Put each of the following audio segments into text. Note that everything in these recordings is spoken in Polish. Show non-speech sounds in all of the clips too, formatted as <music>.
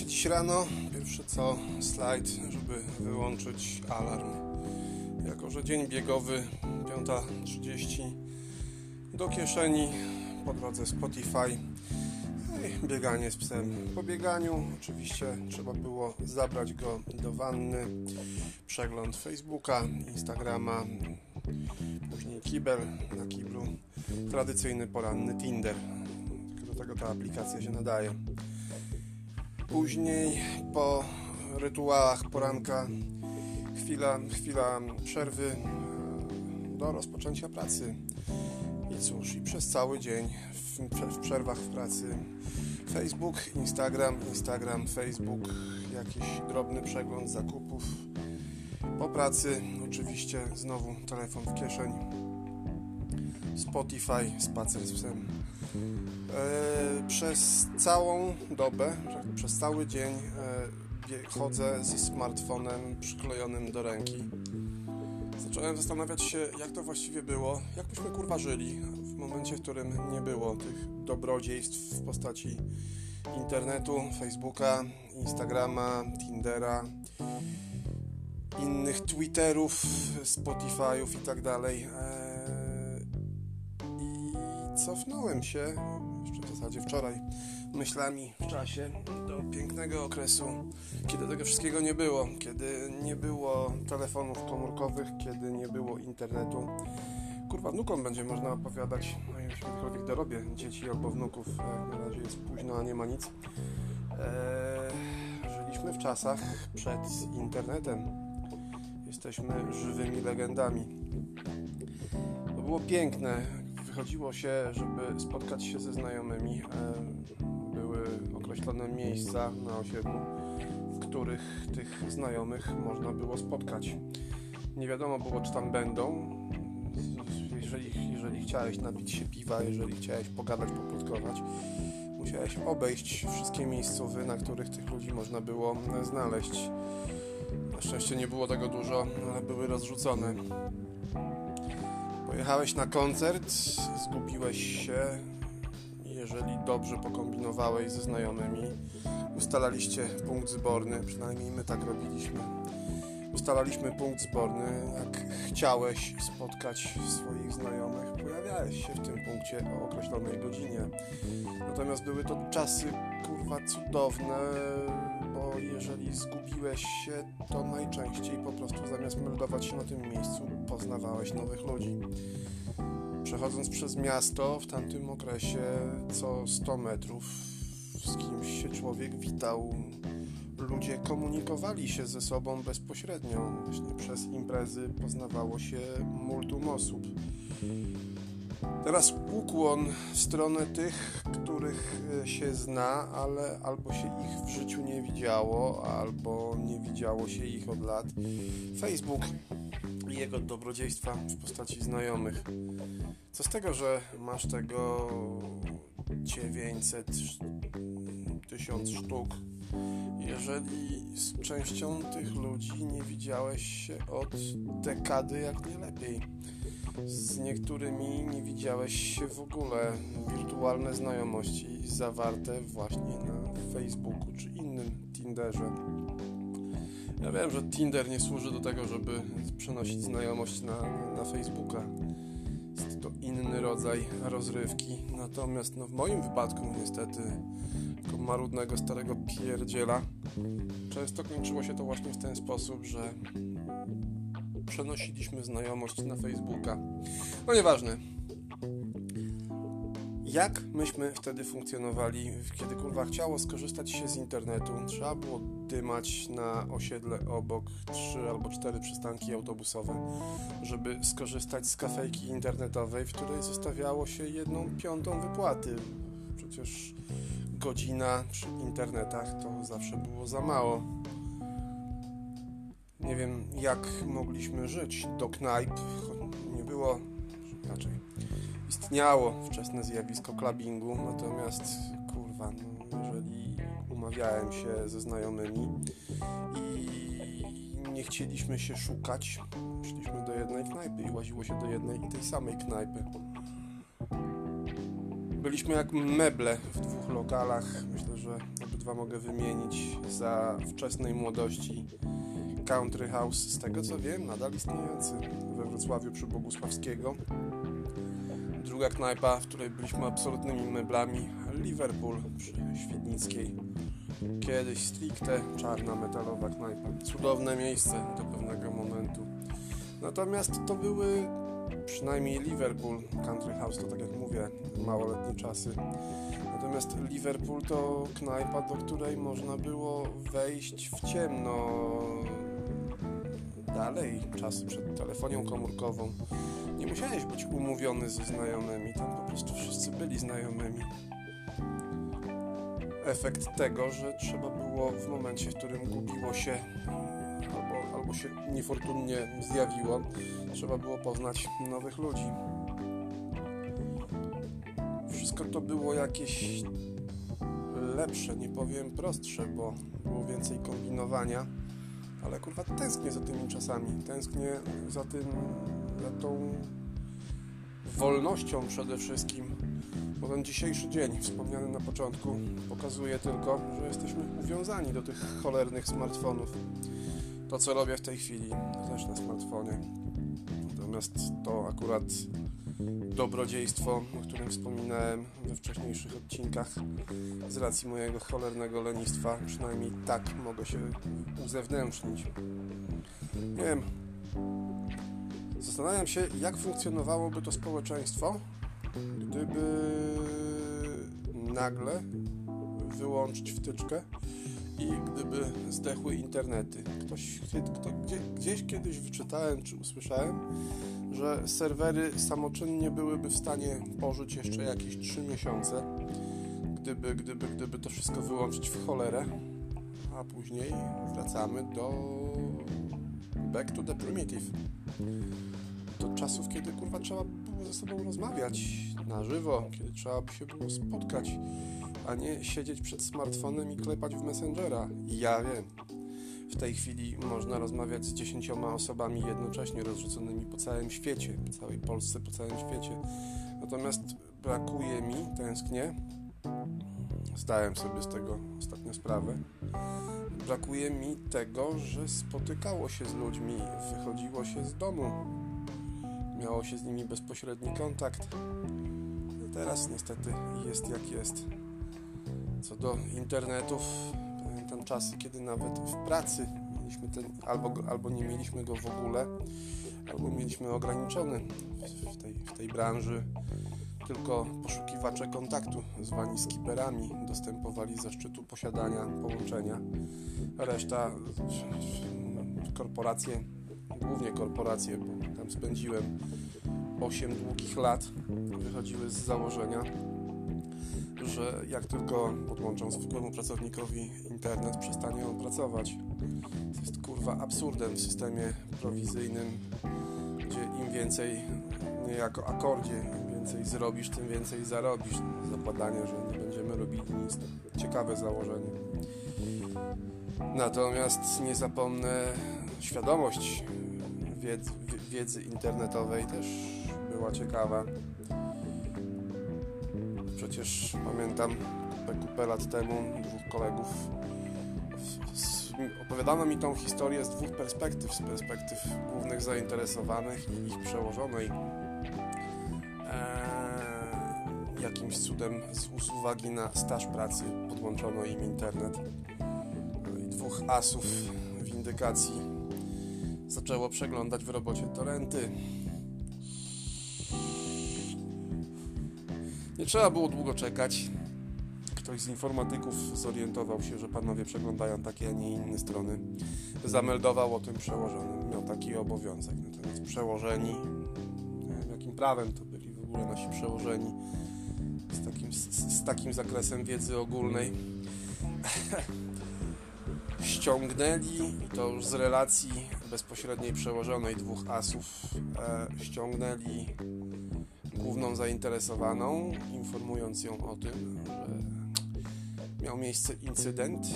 się dziś rano. Pierwsze co, slajd, żeby wyłączyć alarm. Jako, że dzień biegowy, 5.30, do kieszeni, po drodze Spotify, no i bieganie z psem. Po bieganiu oczywiście trzeba było zabrać go do wanny, przegląd Facebooka, Instagrama, później kibel na kiblu, tradycyjny poranny Tinder. Do tego ta aplikacja się nadaje. Później po rytuałach poranka chwila, chwila przerwy e, do rozpoczęcia pracy. I cóż, i przez cały dzień w, w przerwach w pracy Facebook, Instagram, Instagram, Facebook, jakiś drobny przegląd zakupów. Po pracy oczywiście znowu telefon w kieszeni. Spotify, spacer z psem. E, przez całą dobę, przez cały dzień e, chodzę ze smartfonem przyklejonym do ręki. Zacząłem zastanawiać się, jak to właściwie było, jak byśmy kurwa żyli w momencie, w którym nie było tych dobrodziejstw w postaci internetu, Facebooka, Instagrama, Tindera, innych Twitterów, Spotify'ów i tak dalej. E, cofnąłem się, jeszcze w zasadzie wczoraj, myślami w czasie do pięknego okresu, kiedy tego wszystkiego nie było, kiedy nie było telefonów komórkowych, kiedy nie było internetu. Kurwa, wnukom będzie można opowiadać, no jeśli kiedykolwiek dorobię dzieci albo wnuków, na razie jest późno, a nie ma nic. Eee, żyliśmy w czasach przed internetem. Jesteśmy żywymi legendami. To było piękne, wychodziło się, żeby spotkać się ze znajomymi. E, były określone miejsca na osiedlu, w których tych znajomych można było spotkać. Nie wiadomo było, czy tam będą. Jeżeli, jeżeli chciałeś napić się piwa, jeżeli chciałeś pogadać, poplotkować, musiałeś obejść wszystkie miejscowy, na których tych ludzi można było znaleźć. Na szczęście nie było tego dużo, ale były rozrzucone. Pojechałeś na koncert, zgubiłeś się. Jeżeli dobrze pokombinowałeś ze znajomymi, ustalaliście punkt zborny, przynajmniej my tak robiliśmy. Ustalaliśmy punkt zborny, jak chciałeś spotkać swoich znajomych, pojawiałeś się w tym punkcie o określonej godzinie. Natomiast były to czasy kurwa cudowne, bo jeżeli zgubiłeś się, to najczęściej po prostu zamiast meldować się na tym miejscu, poznawałeś nowych ludzi. Przechodząc przez miasto w tamtym okresie, co 100 metrów z kimś się człowiek witał. Ludzie komunikowali się ze sobą bezpośrednio. Właśnie przez imprezy poznawało się multum osób. Teraz ukłon w stronę tych, których e, się zna, ale albo się ich w życiu nie widziało, albo nie widziało się ich od lat. Facebook i jego dobrodziejstwa w postaci znajomych. Co z tego, że masz tego 900 tysiąc sztuk, jeżeli z częścią tych ludzi nie widziałeś się od dekady jak nie lepiej. Z niektórymi nie widziałeś się w ogóle. Wirtualne znajomości zawarte właśnie na Facebooku czy innym Tinderze. Ja wiem, że Tinder nie służy do tego, żeby przenosić znajomość na, na Facebooka. Jest to inny rodzaj rozrywki. Natomiast no, w moim wypadku niestety jako marudnego starego pierdziela często kończyło się to właśnie w ten sposób, że przenosiliśmy znajomość na Facebooka. No nieważne. Jak myśmy wtedy funkcjonowali, kiedy kurwa chciało skorzystać się z internetu? Trzeba było dymać na osiedle obok trzy albo cztery przystanki autobusowe, żeby skorzystać z kafejki internetowej, w której zostawiało się jedną piątą wypłaty. Przecież godzina przy internetach to zawsze było za mało. Nie wiem, jak mogliśmy żyć do knajp. Nie było, raczej istniało wczesne zjawisko clubbingu, natomiast kurwa, no, jeżeli umawiałem się ze znajomymi i nie chcieliśmy się szukać, szliśmy do jednej knajpy i łaziło się do jednej i tej samej knajpy. Byliśmy jak meble w dwóch lokalach. Myślę, że dwa mogę wymienić za wczesnej młodości. Country House, z tego co wiem, nadal istniejący we Wrocławiu przy Bogusławskiego. Druga knajpa, w której byliśmy absolutnymi meblami, Liverpool przy Świdnickiej. Kiedyś stricte czarna metalowa knajpa. Cudowne miejsce do pewnego momentu. Natomiast to były przynajmniej Liverpool, Country House to tak jak mówię, małoletnie czasy. Natomiast Liverpool to knajpa, do której można było wejść w ciemno. Dalej, czasy przed telefonią komórkową. Nie musiałeś być umówiony ze znajomymi, tam po prostu wszyscy byli znajomymi. Efekt tego, że trzeba było w momencie, w którym gubiło się albo, albo się niefortunnie zjawiło, trzeba było poznać nowych ludzi. Wszystko to było jakieś lepsze, nie powiem prostsze, bo było więcej kombinowania, ale kurwa tęsknię za tymi czasami, tęsknię za tym, za tą wolnością przede wszystkim, bo ten dzisiejszy dzień, wspomniany na początku, pokazuje tylko, że jesteśmy uwiązani do tych cholernych smartfonów. To, co robię w tej chwili, to też na smartfonie. Natomiast to akurat dobrodziejstwo, o którym wspominałem we wcześniejszych odcinkach, z racji mojego cholernego lenistwa, przynajmniej tak mogę się uzewnętrznić. Nie wiem. Zastanawiam się, jak funkcjonowałoby to społeczeństwo, gdyby nagle wyłączyć wtyczkę i gdyby zdechły internety. Ktoś, kto, gdzie, gdzieś kiedyś wyczytałem czy usłyszałem, że serwery samoczynnie byłyby w stanie pożyć jeszcze jakieś 3 miesiące, gdyby, gdyby, gdyby to wszystko wyłączyć w cholerę, a później wracamy do back to the primitive. Do czasów, kiedy kurwa trzeba było ze sobą rozmawiać na żywo, kiedy trzeba by się było spotkać, a nie siedzieć przed smartfonem i klepać w Messengera. Ja wiem. W tej chwili można rozmawiać z dziesięcioma osobami jednocześnie rozrzuconymi po całym świecie, po całej Polsce, po całym świecie. Natomiast brakuje mi, tęsknię, zdałem sobie z tego ostatnio sprawę, brakuje mi tego, że spotykało się z ludźmi, wychodziło się z domu, miało się z nimi bezpośredni kontakt. Teraz niestety jest jak jest. Co do internetów, pamiętam czasy, kiedy nawet w pracy mieliśmy ten, albo, albo nie mieliśmy go w ogóle, albo mieliśmy ograniczony w tej, w tej branży. Tylko poszukiwacze kontaktu, zwani skiperami, dostępowali zaszczytu posiadania połączenia. Reszta korporacje, głównie korporacje, bo tam spędziłem 8 długich lat, wychodziły z założenia, że jak tylko podłączą zwykłemu pracownikowi internet, przestanie on pracować. To jest kurwa absurdem w systemie prowizyjnym, gdzie im więcej, nie jako akordzie, im więcej zrobisz, tym więcej zarobisz. Zakładanie, że nie będziemy robili nic. Ciekawe założenie. Natomiast nie zapomnę, świadomość wiedzy, wiedzy internetowej też była ciekawa. Przecież pamiętam kupę, lat temu dwóch kolegów opowiadano mi tą historię z dwóch perspektyw, z perspektyw głównych zainteresowanych i ich przełożonej. Eee, jakimś cudem z uwagi na staż pracy podłączono im internet. I dwóch asów windykacji zaczęło przeglądać w robocie torenty. Nie trzeba było długo czekać. Ktoś z informatyków zorientował się, że panowie przeglądają takie, a nie inne strony. Zameldował o tym przełożonym. Miał taki obowiązek. Natomiast przełożeni, jakim prawem to byli w ogóle nasi przełożeni, z takim, z, z takim zakresem wiedzy ogólnej, <laughs> ściągnęli, i to już z relacji bezpośredniej przełożonej dwóch asów, e, ściągnęli główną zainteresowaną, informując ją o tym, że miał miejsce incydent.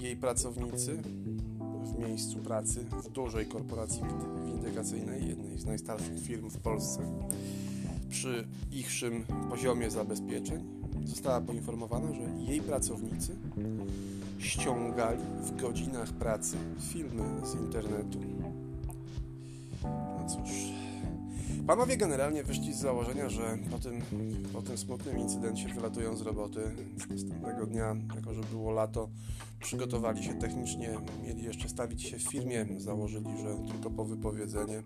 Jej pracownicy w miejscu pracy w dużej korporacji windykacyjnej, jednej z najstarszych firm w Polsce, przy ichszym poziomie zabezpieczeń, została poinformowana, że jej pracownicy ściągali w godzinach pracy filmy z internetu. No cóż. Panowie generalnie wyszli z założenia, że po tym, po tym smutnym incydencie wylatują z roboty. Następnego dnia, jako że było lato, przygotowali się technicznie, mieli jeszcze stawić się w firmie, założyli, że tylko po wypowiedzenie.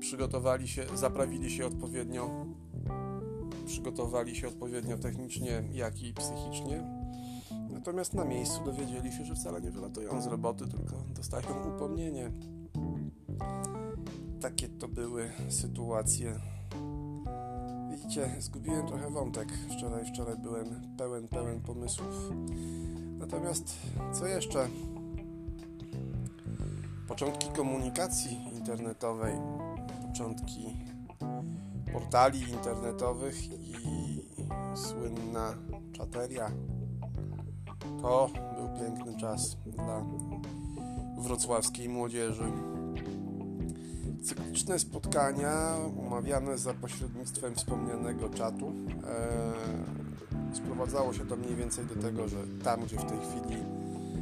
Przygotowali się, zaprawili się odpowiednio, przygotowali się odpowiednio technicznie, jak i psychicznie. Natomiast na miejscu dowiedzieli się, że wcale nie wylatują z roboty, tylko dostają upomnienie. Takie to były sytuacje. Widzicie, zgubiłem trochę wątek. Wczoraj, wczoraj byłem pełen, pełen pomysłów. Natomiast co jeszcze? Początki komunikacji internetowej, początki portali internetowych i słynna czateria. To był piękny czas dla wrocławskiej młodzieży. Cykliczne spotkania umawiane za pośrednictwem wspomnianego czatu e, sprowadzało się to mniej więcej do tego, że tam, gdzie w tej chwili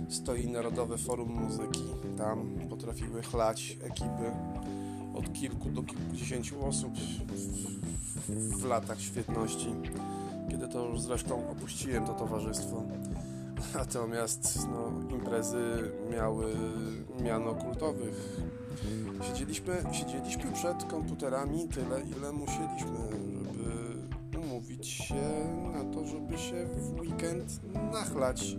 stoi Narodowe Forum Muzyki, tam potrafiły chlać ekipy od kilku do kilkudziesięciu osób w, w latach świetności, kiedy to już zresztą opuściłem to towarzystwo. Natomiast no, imprezy miały miano kultowych. Siedzieliśmy, siedzieliśmy przed komputerami tyle, ile musieliśmy, żeby umówić się na to, żeby się w weekend nachlać.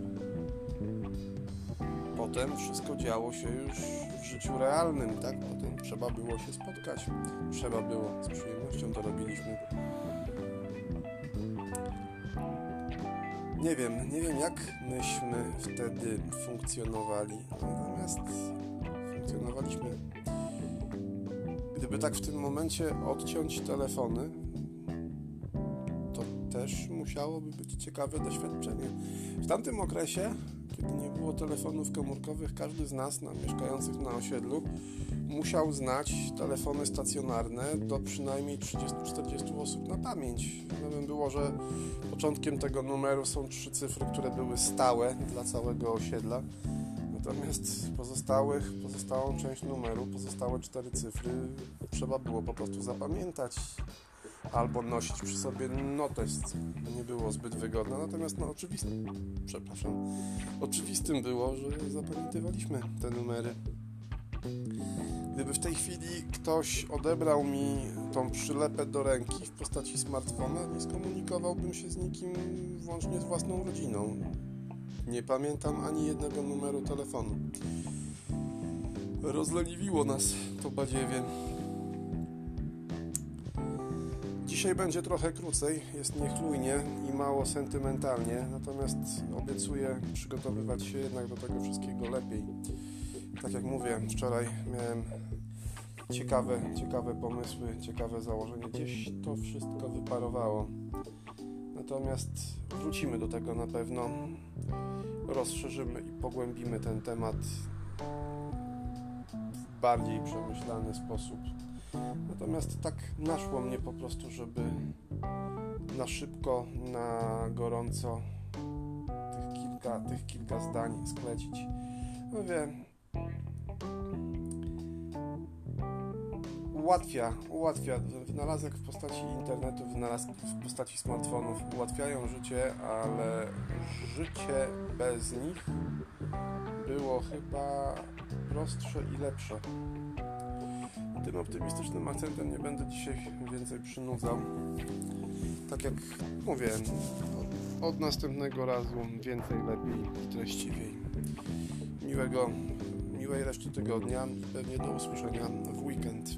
Potem wszystko działo się już w życiu realnym, tak? Potem trzeba było się spotkać, trzeba było, z przyjemnością to robiliśmy. Nie wiem, nie wiem jak myśmy wtedy funkcjonowali, natomiast funkcjonowaliśmy. Gdyby tak w tym momencie odciąć telefony, to też musiałoby być ciekawe doświadczenie. W tamtym okresie, kiedy nie było telefonów komórkowych, każdy z nas, na mieszkających na osiedlu, musiał znać telefony stacjonarne do przynajmniej 30-40 osób na pamięć. Wiadomo było, że początkiem tego numeru są trzy cyfry, które były stałe dla całego osiedla. Natomiast pozostałych, pozostałą część numeru, pozostałe cztery cyfry trzeba było po prostu zapamiętać albo nosić przy sobie notes. Nie było zbyt wygodne, natomiast no oczywistym, przepraszam, oczywistym było, że zapamiętywaliśmy te numery. Gdyby w tej chwili ktoś odebrał mi tą przylepę do ręki w postaci smartfona, nie skomunikowałbym się z nikim włącznie z własną rodziną. Nie pamiętam ani jednego numeru telefonu. Rozleniwiło nas to badziewie. Dzisiaj będzie trochę krócej, jest niechlujnie i mało sentymentalnie, natomiast obiecuję przygotowywać się jednak do tego wszystkiego lepiej. Tak jak mówię, wczoraj miałem ciekawe, ciekawe pomysły, ciekawe założenie. Gdzieś to wszystko wyparowało. Natomiast wrócimy do tego na pewno. Rozszerzymy i pogłębimy ten temat w bardziej przemyślany sposób. Natomiast tak naszło mnie po prostu, żeby na szybko, na gorąco tych kilka, tych kilka zdań sklecić. Mówię, ułatwia, ułatwia. Wynalazek w postaci internetu, wynalazki w postaci smartfonów ułatwiają życie, ale życie bez nich było chyba prostsze i lepsze. Tym optymistycznym akcentem nie będę dzisiaj więcej przynudzał. Tak jak mówię, od następnego razu więcej, lepiej treściwiej. Miłego, miłej reszty tygodnia i pewnie do usłyszenia w weekend.